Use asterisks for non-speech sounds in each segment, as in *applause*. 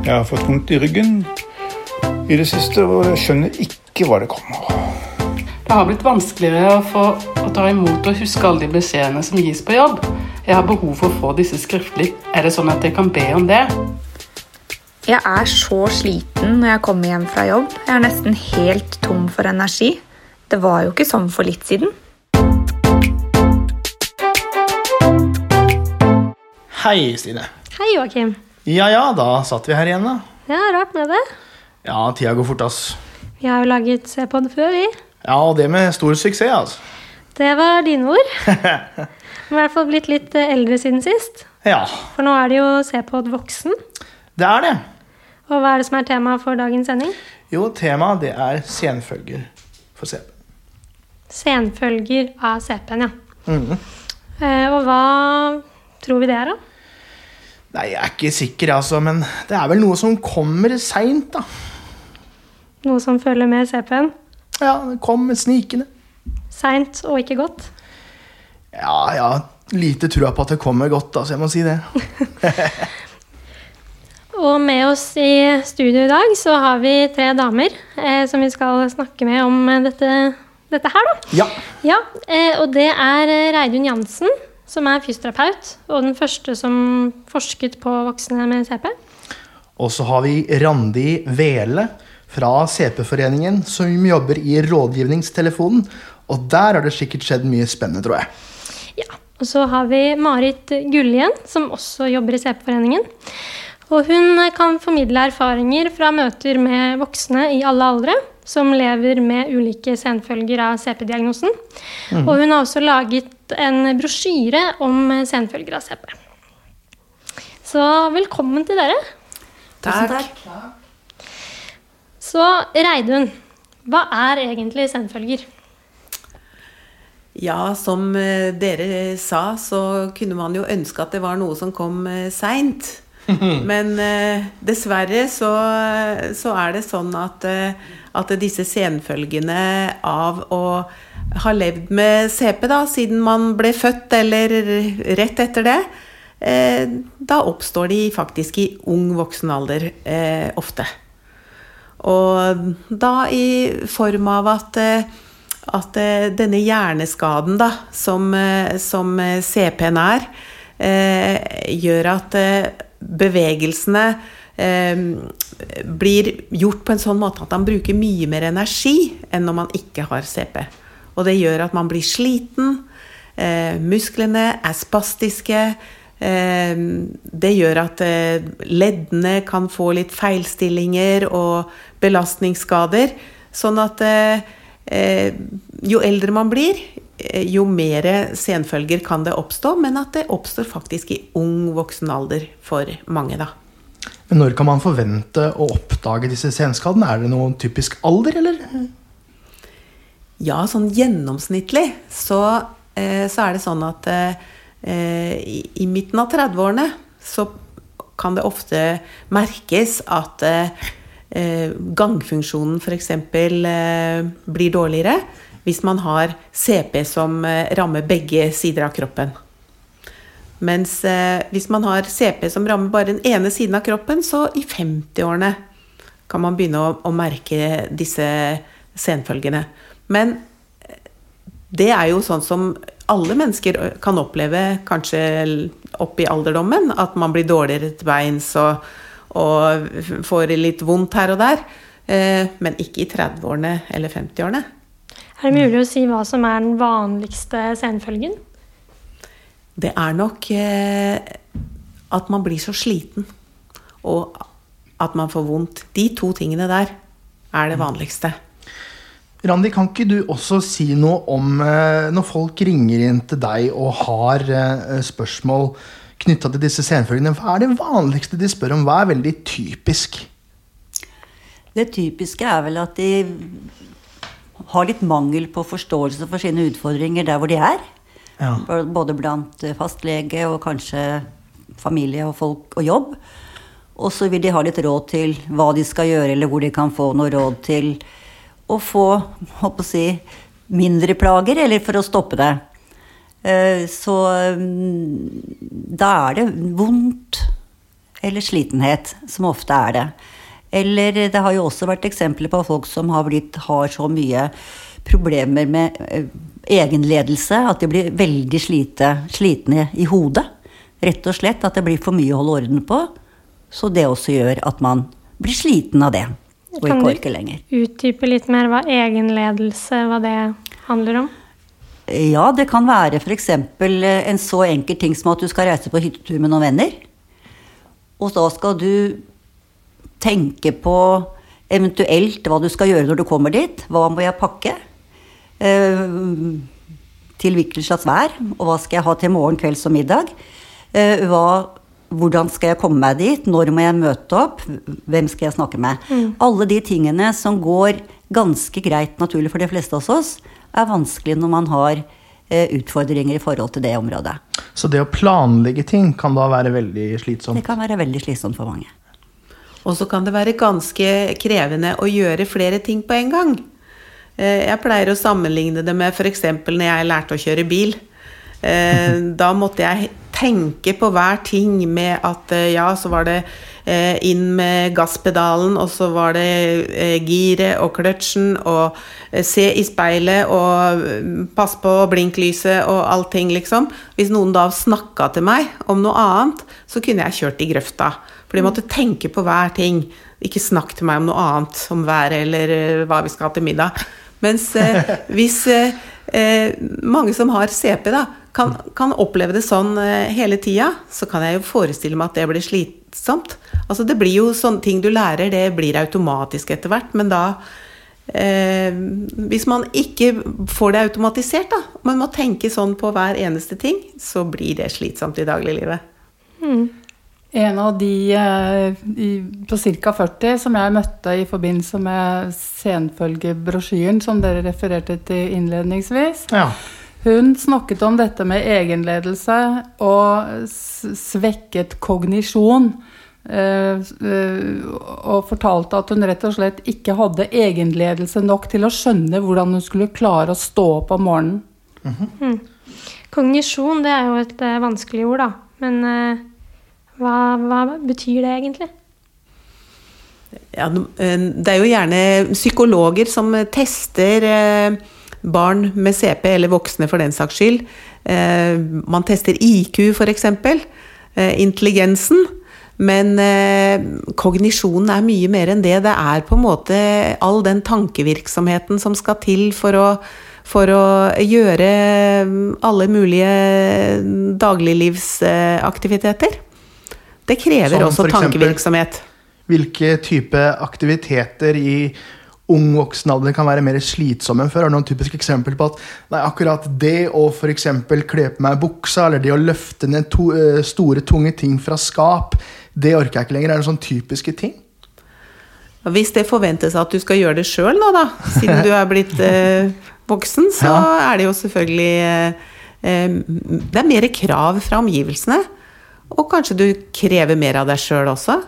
Jeg har fått vondt i ryggen i det siste, og jeg skjønner ikke hva det kommer av. Det har blitt vanskeligere å få å ta imot og huske alle de beskjedene som gis på jobb. Jeg har behov for å få disse skriftlig. Er det sånn at jeg kan be om det? Jeg er så sliten når jeg kommer hjem fra jobb. Jeg er nesten helt tom for energi. Det var jo ikke sånn for litt siden. Hei, Stine. Hei, Joakim. Ja ja, da satt vi her igjen, da. Ja, rart med det. Ja, tida går fort, ass. Vi har jo laget C-pod før, vi. Ja, og det med stor suksess, altså. *laughs* Det var dine ord. *laughs* I hvert fall blitt litt eh, eldre siden sist. Ja, For nå er det jo C-pod voksen. det er det. Og hva er det som er tema for dagens sending? Jo, temaet det er senfølger for CP. Senfølger av CP-en, ja. Mm. Eh, og hva tror vi det er, da? Nei, jeg er ikke sikker, altså, men det er vel noe som kommer seint, da. Noe som følger med CP-en? Ja, det kom snikende. Seint og ikke godt? Ja, ja, lite trua på at det kommer godt, altså, jeg må si det. *laughs* Og med oss i studio i dag så har vi tre damer eh, som vi skal snakke med om eh, dette, dette her, da. Ja. Ja, eh, og det er eh, Reidun Jansen, som er fysioterapeut, og den første som forsket på voksne med CP. Og så har vi Randi Vele fra CP-foreningen, som jobber i rådgivningstelefonen. Og der har det sikkert skjedd mye spennende, tror jeg. Ja, Og så har vi Marit Gullien, som også jobber i CP-foreningen. Og hun kan formidle erfaringer fra møter med voksne i alle aldre som lever med ulike senfølger av CP-diagnosen. Og hun har også laget en brosjyre om eh, senfølger av CP. Så velkommen til dere. Takk. Så Reidun, hva er egentlig senfølger? Ja, som eh, dere sa, så kunne man jo ønske at det var noe som kom uh, seint. *laughs* Men eh, dessverre så, så er det sånn at, eh, at disse senfølgene av å ha levd med CP da, siden man ble født eller rett etter det, eh, da oppstår de faktisk i ung voksen alder eh, ofte. Og da i form av at, eh, at eh, denne hjerneskaden da, som, eh, som CP-en er, eh, gjør at bevegelsene blir gjort på en sånn måte at han bruker mye mer energi enn når man ikke har CP. Og det gjør at man blir sliten, eh, musklene er spastiske, eh, det gjør at eh, leddene kan få litt feilstillinger og belastningsskader. Sånn at eh, jo eldre man blir, jo mer senfølger kan det oppstå, men at det oppstår faktisk i ung voksen alder for mange, da. Men når kan man forvente å oppdage disse senskadene? Er det noen typisk alder, eller? Ja, sånn gjennomsnittlig så, eh, så er det sånn at eh, i, i midten av 30-årene så kan det ofte merkes at eh, gangfunksjonen f.eks. Eh, blir dårligere hvis man har CP som eh, rammer begge sider av kroppen. Mens eh, hvis man har CP som rammer bare den ene siden av kroppen, så i 50-årene kan man begynne å, å merke disse senfølgene. Men eh, det er jo sånn som alle mennesker kan oppleve kanskje opp i alderdommen. At man blir dårligere til beins og, og får litt vondt her og der. Eh, Men ikke i 30-årene eller 50-årene. Er det mulig å si hva som er den vanligste senfølgen? Det er nok eh, at man blir så sliten, og at man får vondt. De to tingene der er det vanligste. Randi, kan ikke du også si noe om eh, når folk ringer inn til deg og har eh, spørsmål knytta til disse senfølgene? Hva er det vanligste de spør om? Hva er veldig typisk? Det typiske er vel at de har litt mangel på forståelse for sine utfordringer der hvor de er. Ja. Både blant fastlege og kanskje familie og folk og jobb. Og så vil de ha litt råd til hva de skal gjøre, eller hvor de kan få noe råd til å få håper å si, mindre plager, eller for å stoppe det. Eh, Så mm, da er det vondt eller slitenhet, som ofte er det. Eller det har jo også vært eksempler på folk som har, blitt, har så mye problemer med eh, egenledelse at de blir veldig slite, slitne i hodet. Rett og slett at det blir for mye å holde orden på. Så det også gjør at man blir sliten av det. Og Kan ikke orker lenger. Kan du Utdype litt mer hva egenledelse, hva det handler om? Ja, det kan være f.eks. en så enkel ting som at du skal reise på hyttetur med noen venner. Og da skal du tenke på eventuelt hva du skal gjøre når du kommer dit. Hva må jeg pakke? Eh, til hvilket slags vær? Og hva skal jeg ha til morgen, kvelds og middag? Eh, hva, hvordan skal jeg komme meg dit? Når må jeg møte opp? Hvem skal jeg snakke med? Alle de tingene som går ganske greit naturlig for de fleste av oss, er vanskelig når man har eh, utfordringer i forhold til det området. Så det å planlegge ting kan da være veldig slitsomt. Det kan være veldig slitsomt for mange. Og så kan det være ganske krevende å gjøre flere ting på en gang. Eh, Jeg pleier å sammenligne det med f.eks. når jeg lærte å kjøre bil. Eh, Da måtte jeg tenke på hver ting med at eh, ja, så var det inn med gasspedalen, og så var det giret og kløtsjen, og se i speilet og mm, pass på blinklyset og allting, liksom. Hvis noen da snakka til meg om noe annet, så kunne jeg kjørt i grøfta. For de måtte tenke på hver ting. Ikke snakk til meg om noe annet, om været eller hva vi skal ha til middag. Mens eh, *laughs* hvis eh, eh, mange som har CP, da, kan, kan oppleve det sånn eh, hele tida, så kan jeg jo forestille meg at det blir slitsomt. Altså Det blir jo sånne ting du lærer, det blir automatisk etter hvert, men da eh, Hvis man ikke får det automatisert, da, man må tenke sånn på hver eneste ting, så blir det slitsomt i dagliglivet. En av de eh, i, på ca. 40 som jeg møtte i forbindelse med senfølgebrosjyren som dere refererte til innledningsvis, Ja. hun snakket om dette med egenledelse og svekket kognisjon. eh, eh, og fortalte at hun rett og slett ikke hadde egenledelse nok til å skjønne hvordan hun skulle klare å stå opp om morgenen. Kognisjon, det er jo et vanskelig ord, da. Men hva, hva betyr det egentlig? Ja, eh, det er jo gjerne psykologer som tester eh, barn med CP, eller voksne for den saks skyld. Eh, Man tester IQ, f.eks. Intelligensen. Men kognisjonen er mye mer enn det. Det er på en måte all den tankevirksomheten som skal til for å, for å gjøre alle mulige dagliglivsaktiviteter. Det krever Som også tankevirksomhet. Hvilke type aktiviteter i ung voksen alder kan være mer slitsomme enn før? Har du noen typiske eksempel på at nei, akkurat det å f.eks. kle på meg buksa, eller det å løfte ned to, eh, store, tunge ting fra skap, det orker jeg ikke lenger? Er det sånne typiske ting? Hvis det forventes at du skal gjøre det sjøl nå, da, siden du er blitt *laughs* eh, voksen, så Ja. er det jo selvfølgelig eh, eh, Det er mer krav fra omgivelsene. Og kanskje du krever mer av deg sjøl også.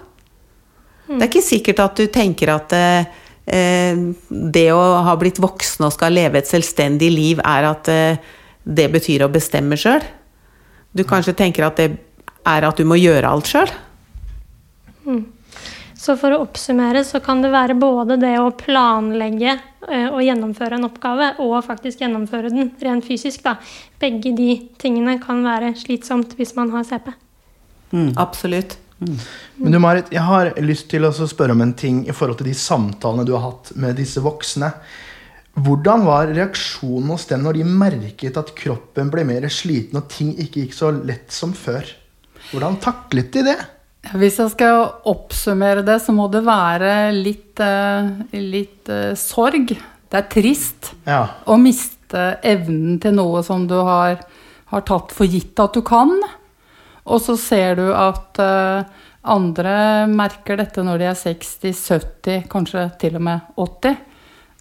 Det er ikke sikkert at du tenker at eh, eh, det å ha blitt voksen og skal leve et selvstendig liv, er at eh, det betyr å bestemme sjøl. Du kanskje tenker at det er at du må gjøre alt sjøl. Så for å oppsummere så kan det være både det å planlegge eh, og gjennomføre en oppgave, og faktisk gjennomføre den rent fysisk. Da. Begge de tingene kan være slitsomt hvis man har CP. Absolutt. Men du Marit, jeg har lyst til å spørre om en ting i forhold til de samtalene du har hatt med disse voksne. Hvordan var reaksjonen hos dem når de merket at kroppen ble mer sliten og ting ikke gikk så lett som før? Hvordan taklet de det? Hvis jeg skal oppsummere det, så må det være litt, eh, litt eh, sorg. Det er trist Ja. å miste evnen til noe som du har, har tatt for gitt at du kan. Og så ser du at eh, andre merker dette når de er 60-70, kanskje til og med 80.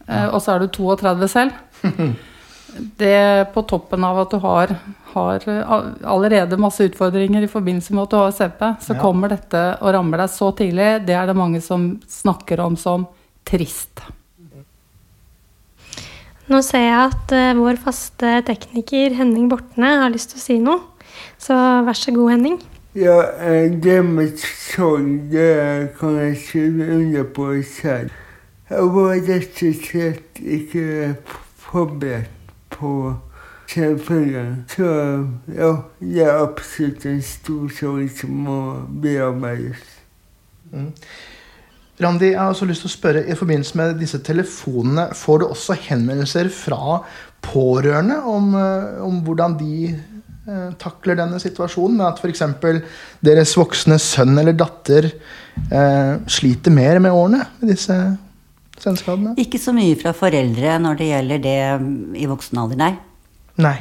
Eh, og så er du 32 selv. *laughs* Det på toppen av at du har, har eh, allerede masse utfordringer i forbindelse med at du har CP, så Ja. kommer dette og rammer deg så tidlig. Det er det mange som snakker om som trist. Nå ser jeg at vår faste tekniker Henning Bortne har lyst til å si noe. Så vær så god, Henning. Ja, eh, det med sorg, det kan jeg skrive under på selv. Jeg var rett og slett ikke forberedt på selvfølgen. Så ja, det er absolutt en stor sorg som må bearbeides. Randi, jeg har også lyst til å spørre, i forbindelse med disse telefonene, får du også henvendelser fra pårørende om, eh, om hvordan de takler denne situasjonen? men at f.eks. deres voksne sønn eller datter eh, sliter mer med årene med disse senskadene? Ikke så mye fra foreldre når det gjelder det mm, i voksen alder, nei. Nei.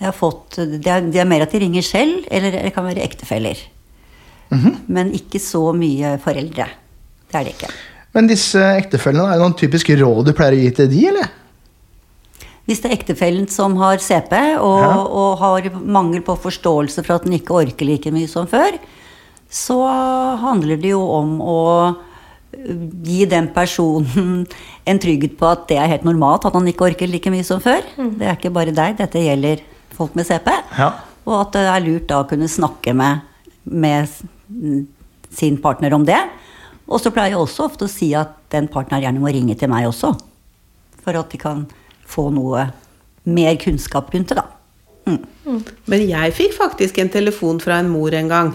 Jeg har fått, det, er, det er mer at de ringer selv, eller det kan være ektefeller. Men ikke så mye foreldre. Det er det ikke. Men disse ektefellene, er det noen typiske råd du pleier å gi til de, eller? Hvis det er ektefellen som har CP og, Ja. og har mangel på forståelse for at den ikke orker like mye som før, så handler det jo om å øh, gi den personen *laughs* en trygghet på at det er helt normalt at han ikke orker like mye som før. Det er ikke bare deg, dette gjelder folk med CP. Ja. Og at det er lurt da å kunne snakke med, med sin partner om det. Og så pleier jeg også ofte å si at den partneren gjerne må ringe til meg også. For at de kan få noe mer kunnskap rundt det, da. Men jeg fikk faktisk en telefon fra en mor en gang.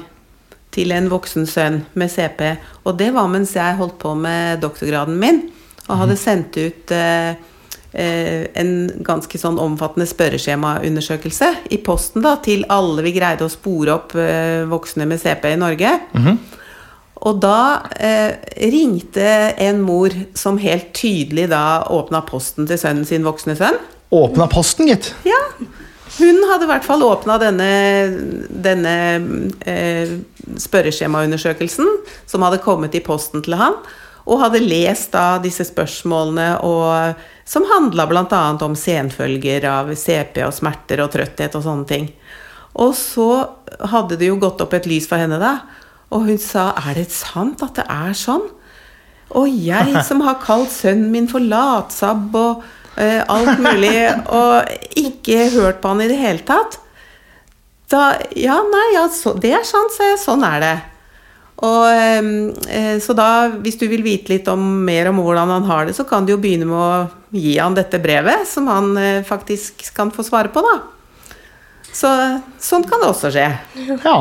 Til en voksen sønn med CP. Og det var mens jeg holdt på med doktorgraden min. Og hadde sendt ut eh, eh, en ganske sånn omfattende spørreskjemaundersøkelse i posten da, til alle vi greide å spore opp eh, voksne med CP i Norge. Og da eh, ringte en mor som helt tydelig da åpna posten til sønnen sin voksne sønn. Åpna posten, gitt. Ja. Hun hadde i hvert fall åpna denne, denne eh, spørreskjemaundersøkelsen som hadde kommet i posten til han, og hadde lest da disse spørsmålene og, som handla bl.a. om senfølger av CP og smerter og trøtthet og sånne ting. Og så hadde det jo gått opp et lys for henne, da. Og hun sa 'Er det sant at det er sånn?' Og jeg *laughs* som har kalt sønnen min for latsabb og eh, alt mulig, og ikke hørt på han i det hele tatt. Da, ja, nei, ja, så, det er sant, sa jeg. Sånn er det. Og, eh, så da, hvis du vil vite litt om, mer om hvordan han har det, så kan du jo begynne med å gi han dette brevet, som han eh, faktisk kan få svare på, da. Så sånt kan det også skje. Ja.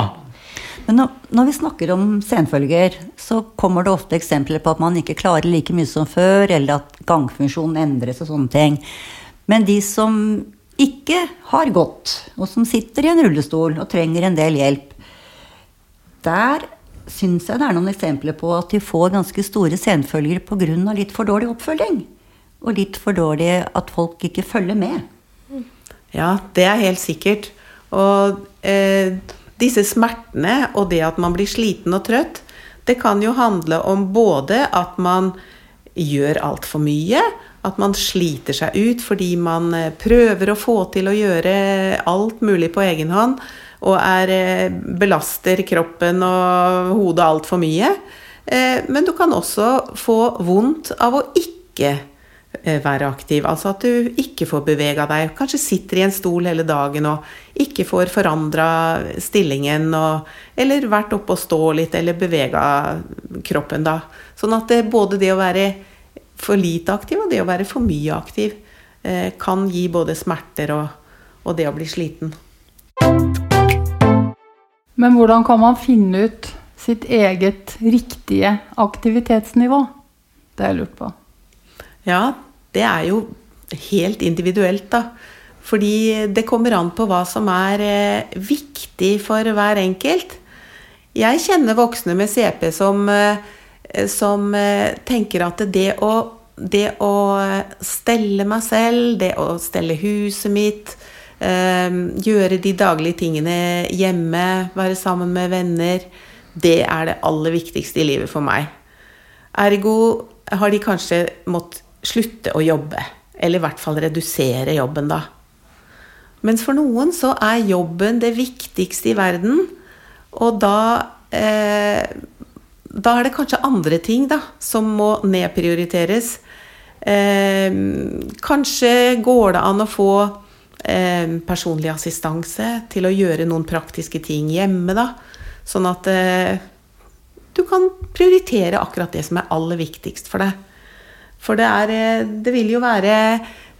Men når, vi snakker om senfølger, så kommer det ofte eksempler på at man ikke klarer like mye som før, eller at gangfunksjonen endres og sånne ting. Men de som ikke har gått, og som sitter i en rullestol og trenger en del hjelp, der syns jeg det er noen eksempler på at de får ganske store senfølger pga. litt for dårlig oppfølging. Og litt for dårlig at folk ikke følger med. Ja, det er helt sikkert. Og eh, disse smertene og det at man blir sliten og trøtt, det kan jo handle om både at man gjør altfor mye, at man sliter seg ut fordi man eh, prøver å få til å gjøre alt mulig på egen hånd, og er, eh, belaster kroppen og hodet altfor mye. Eh, men du kan også få vondt av å ikke være aktiv. Altså at du ikke får bevega deg. Kanskje sitter i en stol hele dagen og ikke får forandra stillingen. Og, eller vært oppe og stå litt, eller bevega kroppen da. Sånn at det, både det å være for lite aktiv og det å være for mye aktiv eh, kan gi både smerter og, og det å bli sliten. Men hvordan kan man finne ut sitt eget riktige aktivitetsnivå? Det har jeg lurt på. Ja, det er jo helt individuelt, da. Fordi det kommer an på hva som er eh, viktig for hver enkelt. Jeg kjenner voksne med CP som, eh, som eh, tenker at det å, det å stelle meg selv, det å stelle huset mitt, gjøre de daglige tingene hjemme, være sammen med venner, det er det aller viktigste i livet for meg. Ergo har de kanskje måttet slutte å jobbe. Eller i hvert fall redusere jobben, da. Mens for noen så er jobben det viktigste i verden. Og da eh, Da er det kanskje andre ting da, som må nedprioriteres. Eh, kanskje går det an å få eh, personlig assistanse til å gjøre noen praktiske ting hjemme, da. Sånn at eh, du kan prioritere akkurat det som er aller viktigst for deg. For det, er, eh, det vil jo være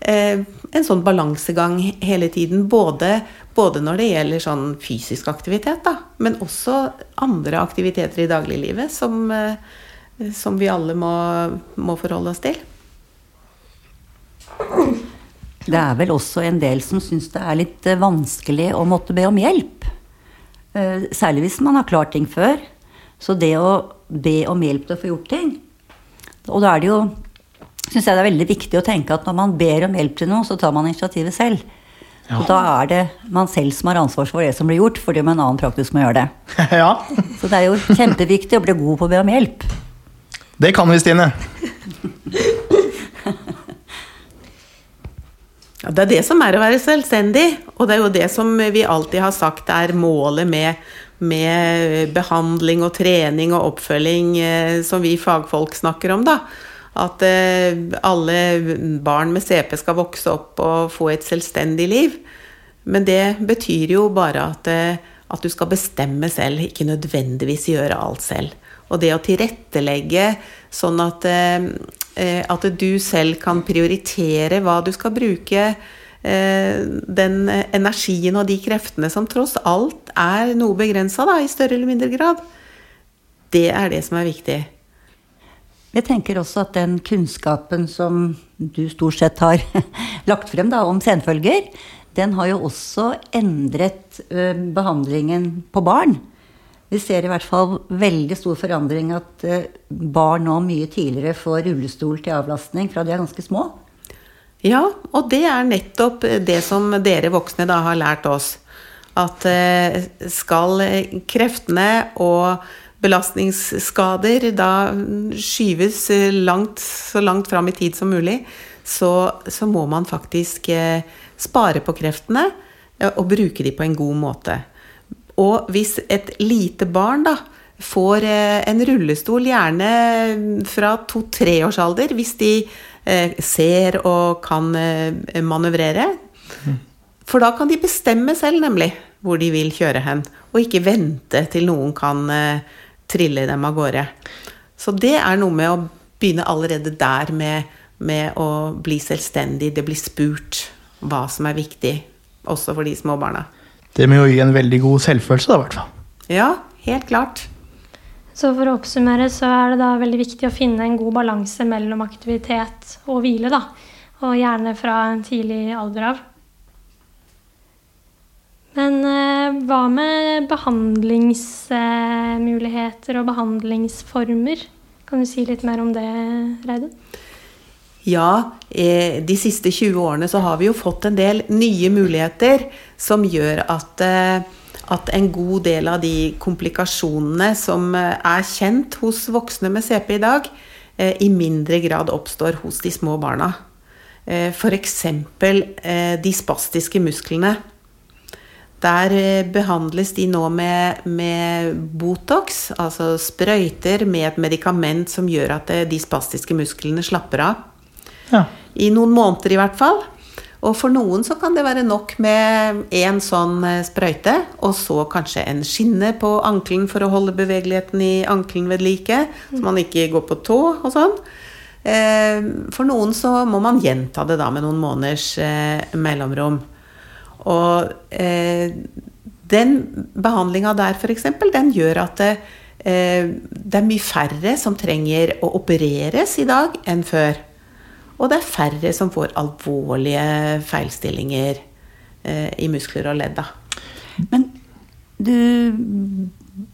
eh, en sånn balansegang hele tiden. Både, både når det gjelder sånn fysisk aktivitet, da, men også andre aktiviteter i dagliglivet som, eh, som vi alle må, må forholde oss til. Det er vel også en del som syns det er litt eh, vanskelig å måtte be om hjelp. Eh, Særlig hvis man har klart ting før. Så det å be om hjelp til å få gjort ting Og da er det jo Syns jeg det er veldig viktig å tenke at når man ber om hjelp til noe, så tar man initiativet selv. Og da er det man selv som har ansvar for det som blir gjort, fordi om en annen praktisk må gjøre det. *laughs* ja, Så det er jo kjempeviktig å bli god på å be om hjelp. det kan vi, Stine. *laughs* Ja, det er det som er å være selvstendig, og det er jo det som vi alltid har sagt er målet med, med behandling og trening og oppfølging eh, som vi fagfolk snakker om, da. At eh, alle barn med CP skal vokse opp og få et selvstendig liv. Men det betyr jo bare at, eh, at du skal bestemme selv, ikke nødvendigvis gjøre alt selv. Og det å tilrettelegge sånn at, eh, at du selv kan prioritere hva du skal bruke den energien og de kreftene som tross alt er noe begrensa, i større eller mindre grad, det er det som er viktig. Jeg tenker også at den kunnskapen som du stort sett har *laughs* lagt frem da, om senfølger, den har jo også endret behandlingen på barn. Vi ser i hvert fall veldig stor forandring at barn nå mye tidligere får rullestol til avlastning fra de er ganske små. Ja, og det er nettopp det som dere voksne da har lært oss. At eh, skal kreftene og belastningsskader da skyves eh, langt, så langt fram i tid som mulig, så, så må man faktisk eh, spare på kreftene eh, og bruke de på en god måte. Og hvis et lite barn da får en rullestol, gjerne fra to-tre års alder, hvis de ser og kan manøvrere. For da kan de bestemme selv, nemlig, hvor de vil kjøre hen. Og ikke vente til noen kan trille dem av gårde. Så det er noe med å begynne allerede der med, med å bli selvstendig. Det blir spurt hva som er viktig, også for de små barna. Det må jo gi en veldig god selvfølelse, da, i hvert fall. Ja, helt klart. Så for å oppsummere så er det da veldig viktig å finne en god balanse mellom aktivitet og hvile, da. Og gjerne fra en tidlig alder av. Men eh, hva med behandlingsmuligheter og behandlingsformer? Kan du si litt mer om det, Reidun? Ja, eh, de siste 20 årene så har vi jo fått en del nye muligheter som gjør at, eh, at en god del av de komplikasjonene som eh, er kjent hos voksne med CP i dag, i mindre grad oppstår hos de små barna. F.eks. de spastiske musklene. Der behandles de nå med, med, Botox, altså sprøyter med et medikament som gjør at de spastiske musklene slapper av. Ja. I noen måneder i hvert fall. Og for noen så kan det være nok med én sånn eh, sprøyte, og så kanskje en skinne på ankelen for å holde bevegeligheten i ankelen ved like, så man ikke går på tå og sånn. Eh, for noen så må man gjenta det da med noen måneders eh, mellomrom. Og den behandlinga der, f.eks., den gjør at det, det er mye færre som trenger å opereres i dag enn før. Og det er færre som får alvorlige feilstillinger eh, i muskler og ledd. Men du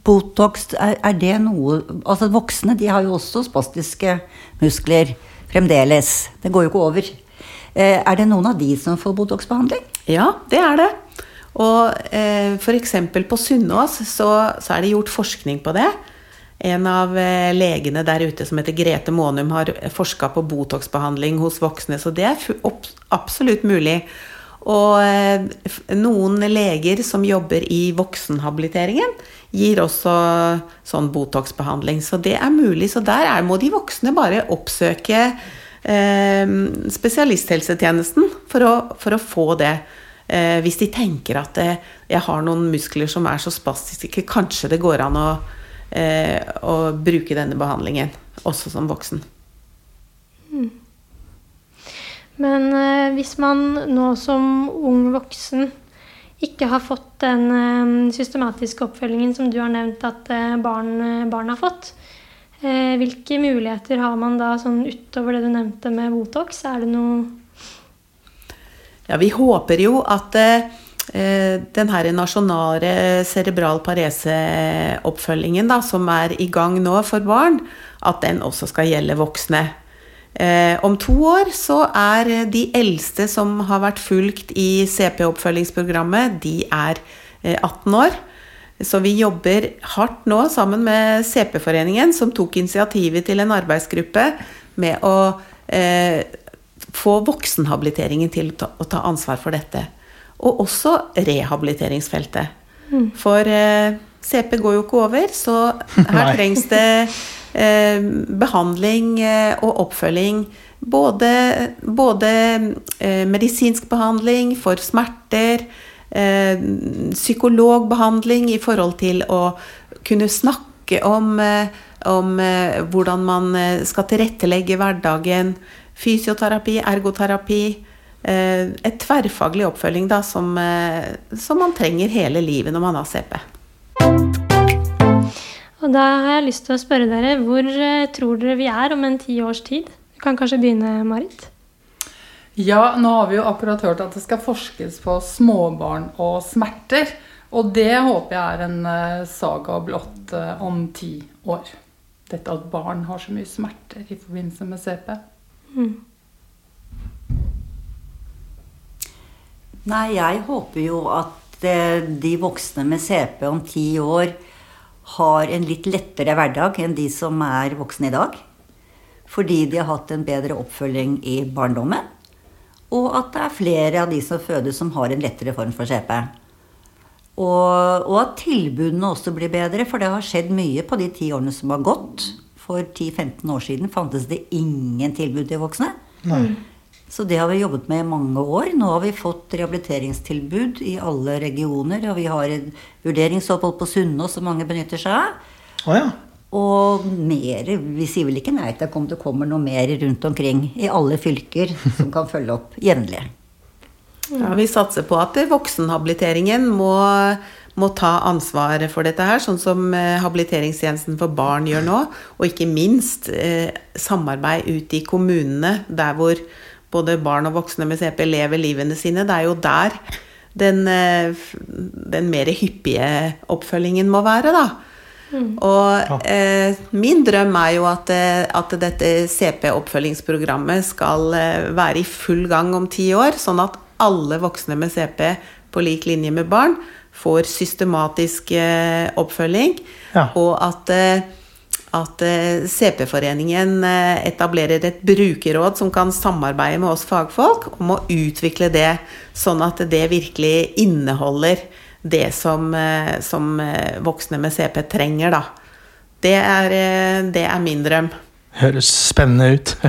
Botox, er, er, det noe Altså voksne de har jo også spastiske muskler fremdeles. Det går jo ikke over. Eh, er det noen av de som får Botox-behandling? Ja, det er det. Og eh, f.eks. på Sunnaas så, så er det gjort forskning på det. En av eh, legene der ute som heter Grete Månum, har forska på Botox-behandling hos voksne, så det er absolutt mulig. Og eh, noen leger som jobber i voksenhabiliteringen, gir også sånn Botox-behandling. Så det er mulig. Så der er, må de voksne bare oppsøke spesialisthelsetjenesten for å, for å få det. Eh, hvis de tenker at eh, jeg har noen muskler som er så spastiske, kanskje det går an å, eh, å bruke denne behandlingen også som voksen. Men eh, hvis man nå som ung voksen ikke har fått den systematiske oppfølgingen som du har nevnt at barn, barn har fått, hvilke muligheter har man da sånn utover det du nevnte med Botox? Er det noe Ja, vi håper jo at eh, den her nasjonale cerebral parese-oppfølgingen som er i gang nå for barn, at den også skal gjelde voksne. Eh, om to år så er de eldste som har vært fulgt i CP-oppfølgingsprogrammet, de er eh, 18 år. Så vi jobber hardt nå sammen med CP-foreningen, som tok initiativet til en arbeidsgruppe med å eh, få voksenhabiliteringen til å ta, å ta ansvar for dette. Og også rehabiliteringsfeltet. For eh, CP går jo ikke over, så her *laughs* trengs det eh, behandling eh, og oppfølging. Både, både eh, medisinsk behandling for smerter, psykologbehandling i forhold til å kunne snakke om, eh, om eh, hvordan man eh, skal tilrettelegge hverdagen. Fysioterapi, ergoterapi. Eh, et tverrfaglig oppfølging da, som, eh, som man trenger hele livet når man har CP. Og da har jeg lyst til å spørre dere, hvor eh, tror dere vi er om en ti års tid? Du kan kanskje begynne, Marit? Ja, nå har vi jo akkurat hørt at det skal forskes på småbarn og smerter. Og det håper jeg er en eh, saga blått eh, om ti år. Dette at barn har så mye smerter i forbindelse med CP. Nei, jeg håper jo at eh, de voksne med CP om ti år har en litt lettere hverdag enn de som er voksne i dag. Fordi de har hatt en bedre oppfølging i barndommen. Og at det er flere av de som fødes som har en lettere form for CP. Og, og at tilbudene også blir bedre, for det har skjedd mye på de ti årene som har gått. For 10-15 år siden fantes det ingen tilbud til voksne. Nei. Så det har vi jobbet med i mange år. Nå har vi fått rehabiliteringstilbud i alle regioner. Og vi har et vurderingsopphold på Sunnaas som mange benytter seg av. Oh, ja. Og mer Vi sier vel ikke nei til om det kommer noe mer rundt omkring i alle fylker som kan følge opp jevnlig. Ja, vi satser på at voksenhabiliteringen må, må ta ansvaret for dette her, sånn som eh, habiliteringstjenesten for barn gjør nå. Og ikke minst eh, samarbeid ute i kommunene, der hvor både barn og voksne med CP lever livene sine. Det er jo der den, eh, den mer hyppige oppfølgingen må være, da. Og eh, min drøm er jo at, eh, at dette CP-oppfølgingsprogrammet skal eh, være i full gang om ti år, sånn at alle voksne med CP på lik linje med barn får systematisk eh, oppfølging, Ja. og at, eh, at CP-foreningen etablerer et brukerråd som kan samarbeide med oss fagfolk om å utvikle det, sånn at det virkelig inneholder det som, eh, som eh, voksne med CP trenger, da. Det er, eh, det er min drøm. Høres spennende ut. *laughs*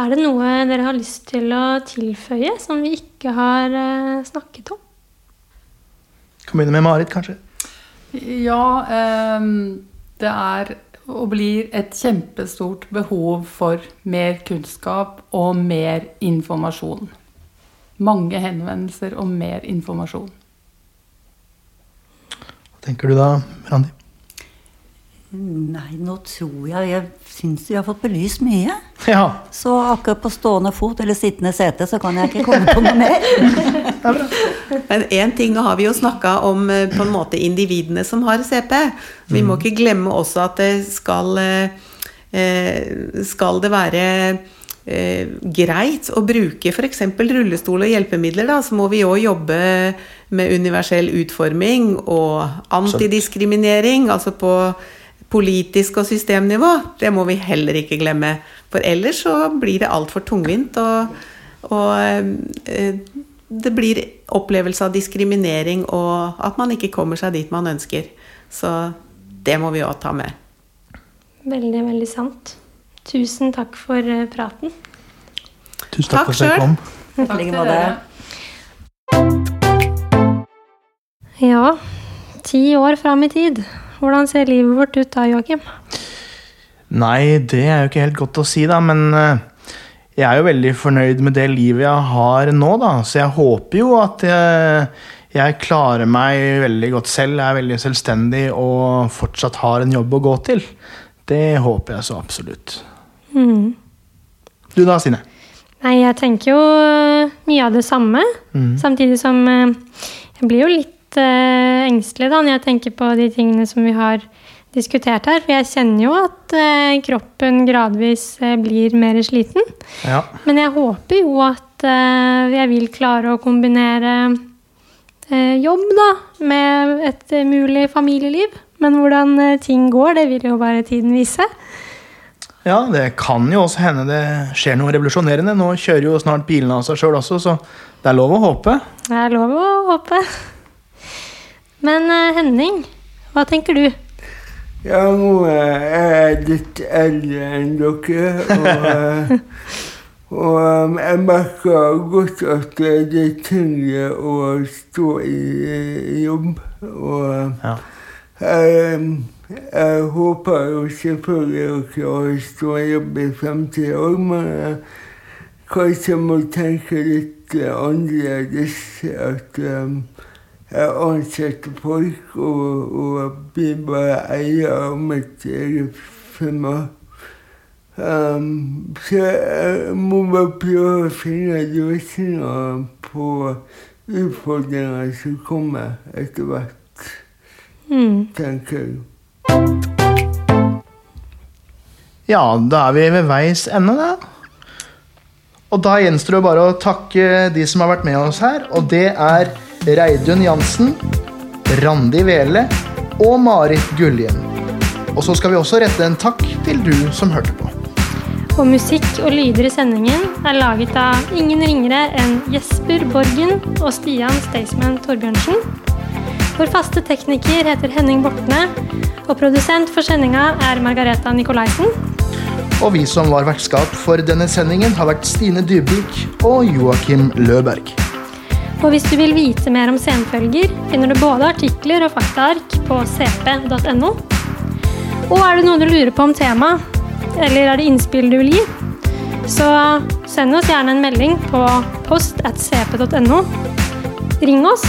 Er det noe dere har lyst til å tilføye som vi ikke har snakket om? Kan begynne med Marit, kanskje. Ja, ehm, det er og blir et kjempestort behov for mer kunnskap og mer informasjon. Mange henvendelser og mer informasjon. Tenker du da, Randi? Nei, nå tror jeg Jeg syns vi har fått belyst mye. Ja, Så akkurat på stående fot eller sittende sete så kan jeg ikke komme på noe mer. *laughs* Men én ting nå har vi jo snakka om eh, på en måte individene som har CP. Vi må ikke glemme også at det skal eh, eh, Skal det være eh, greit å bruke f.eks. rullestol og hjelpemidler, da, så må vi òg jobbe med universell utforming og antidiskriminering, altså på politisk og systemnivå. Det må vi heller ikke glemme. For ellers så blir det altfor tungvint. og, og eh, det blir opplevelse av diskriminering og at man ikke kommer seg dit man ønsker. Så det må vi òg ta med. Veldig, veldig sant. Tusen takk for eh, praten. tusen takk, Takk for at jeg kom. kom. I like måte. Ja, ti år fram i tid. Hvordan ser livet vårt ut da, Joakim? Nei, det er jo ikke helt godt å si, da, men eh, jeg er jo veldig fornøyd med det livet jeg har nå, da. Så jeg håper jo at jeg, jeg klarer meg veldig godt selv, jeg er veldig selvstendig og fortsatt har en jobb å gå til. Det håper jeg så absolutt. Mm. Du da, Sine? Nei, jeg tenker jo øh, mye av det samme. Mm. Samtidig som øh, jeg blir jo litt uh, engstelig da, når jeg tenker på de tingene som vi har diskutert her. For jeg kjenner jo at uh, kroppen gradvis uh, blir mer sliten. Ja. Men jeg håper jo at jeg vil klare å kombinere jobb da, med et mulig familieliv. Men hvordan ting går, det vil jo bare tiden vise. Ja, det kan jo også hende det skjer noe revolusjonerende. Nå kjører jo snart bilene av seg sjøl også, så det er lov å håpe. Det er lov å håpe. Men øh, Henning, hva tenker du? Ja, nå er jeg litt eldre enn dere, og, eh, *laughs* og um, jeg merker godt at det er tyngre å stå i, i jobb. Og Ja. jeg, um, jeg håper jo selvfølgelig å klare å stå i jobb i fremtiden òg, men jeg kanskje må tenke litt annerledes. At um, jeg ansetter folk og, og blir bare eier av mitt eget firma. Um, så jeg må bare prøve å finne løsninger på utfordringer som kommer etter hvert, Mm. tenker jeg. Ja, da er vi ved veis ende, da. Og da gjenstår det bare å takke de som har vært med oss her, og det er Reidun Jansen, Randi Vele og Marit Gullien. Og så skal vi også rette en takk til du som hørte på. Og musikk og lyder i sendingen er laget av ingen ringere enn Jesper Borgen og Stian Staysman Torbjørnsen. Vår faste tekniker heter Henning Bortne, og produsent for sendinga er Margareta Nikolaisen. Og vi som var vertskap for denne sendingen, har vært Stine Dybvik og Joakim Løberg. Og hvis du vil vite mer om senfølger, finner du både artikler og faktaark på cp.no. Og er det noe du lurer på om temaet, eller er det innspill du vil gi, så send oss gjerne en melding på post at cp.no. Ring oss,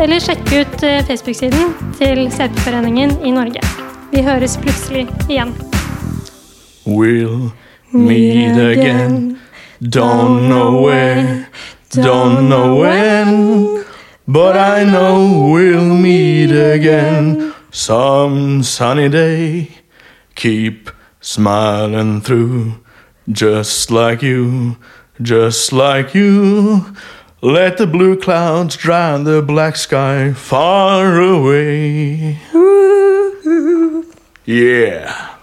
eller sjekke ut eh, Facebook-siden til CP-foreningen i Norge. Vi høres plutselig igjen. We'll meet again. Don't know where, don't know when, but I know we'll meet again some sunny day. Keep smiling through, just like you, just like you. Let the blue clouds drown the black sky far away. Yeah.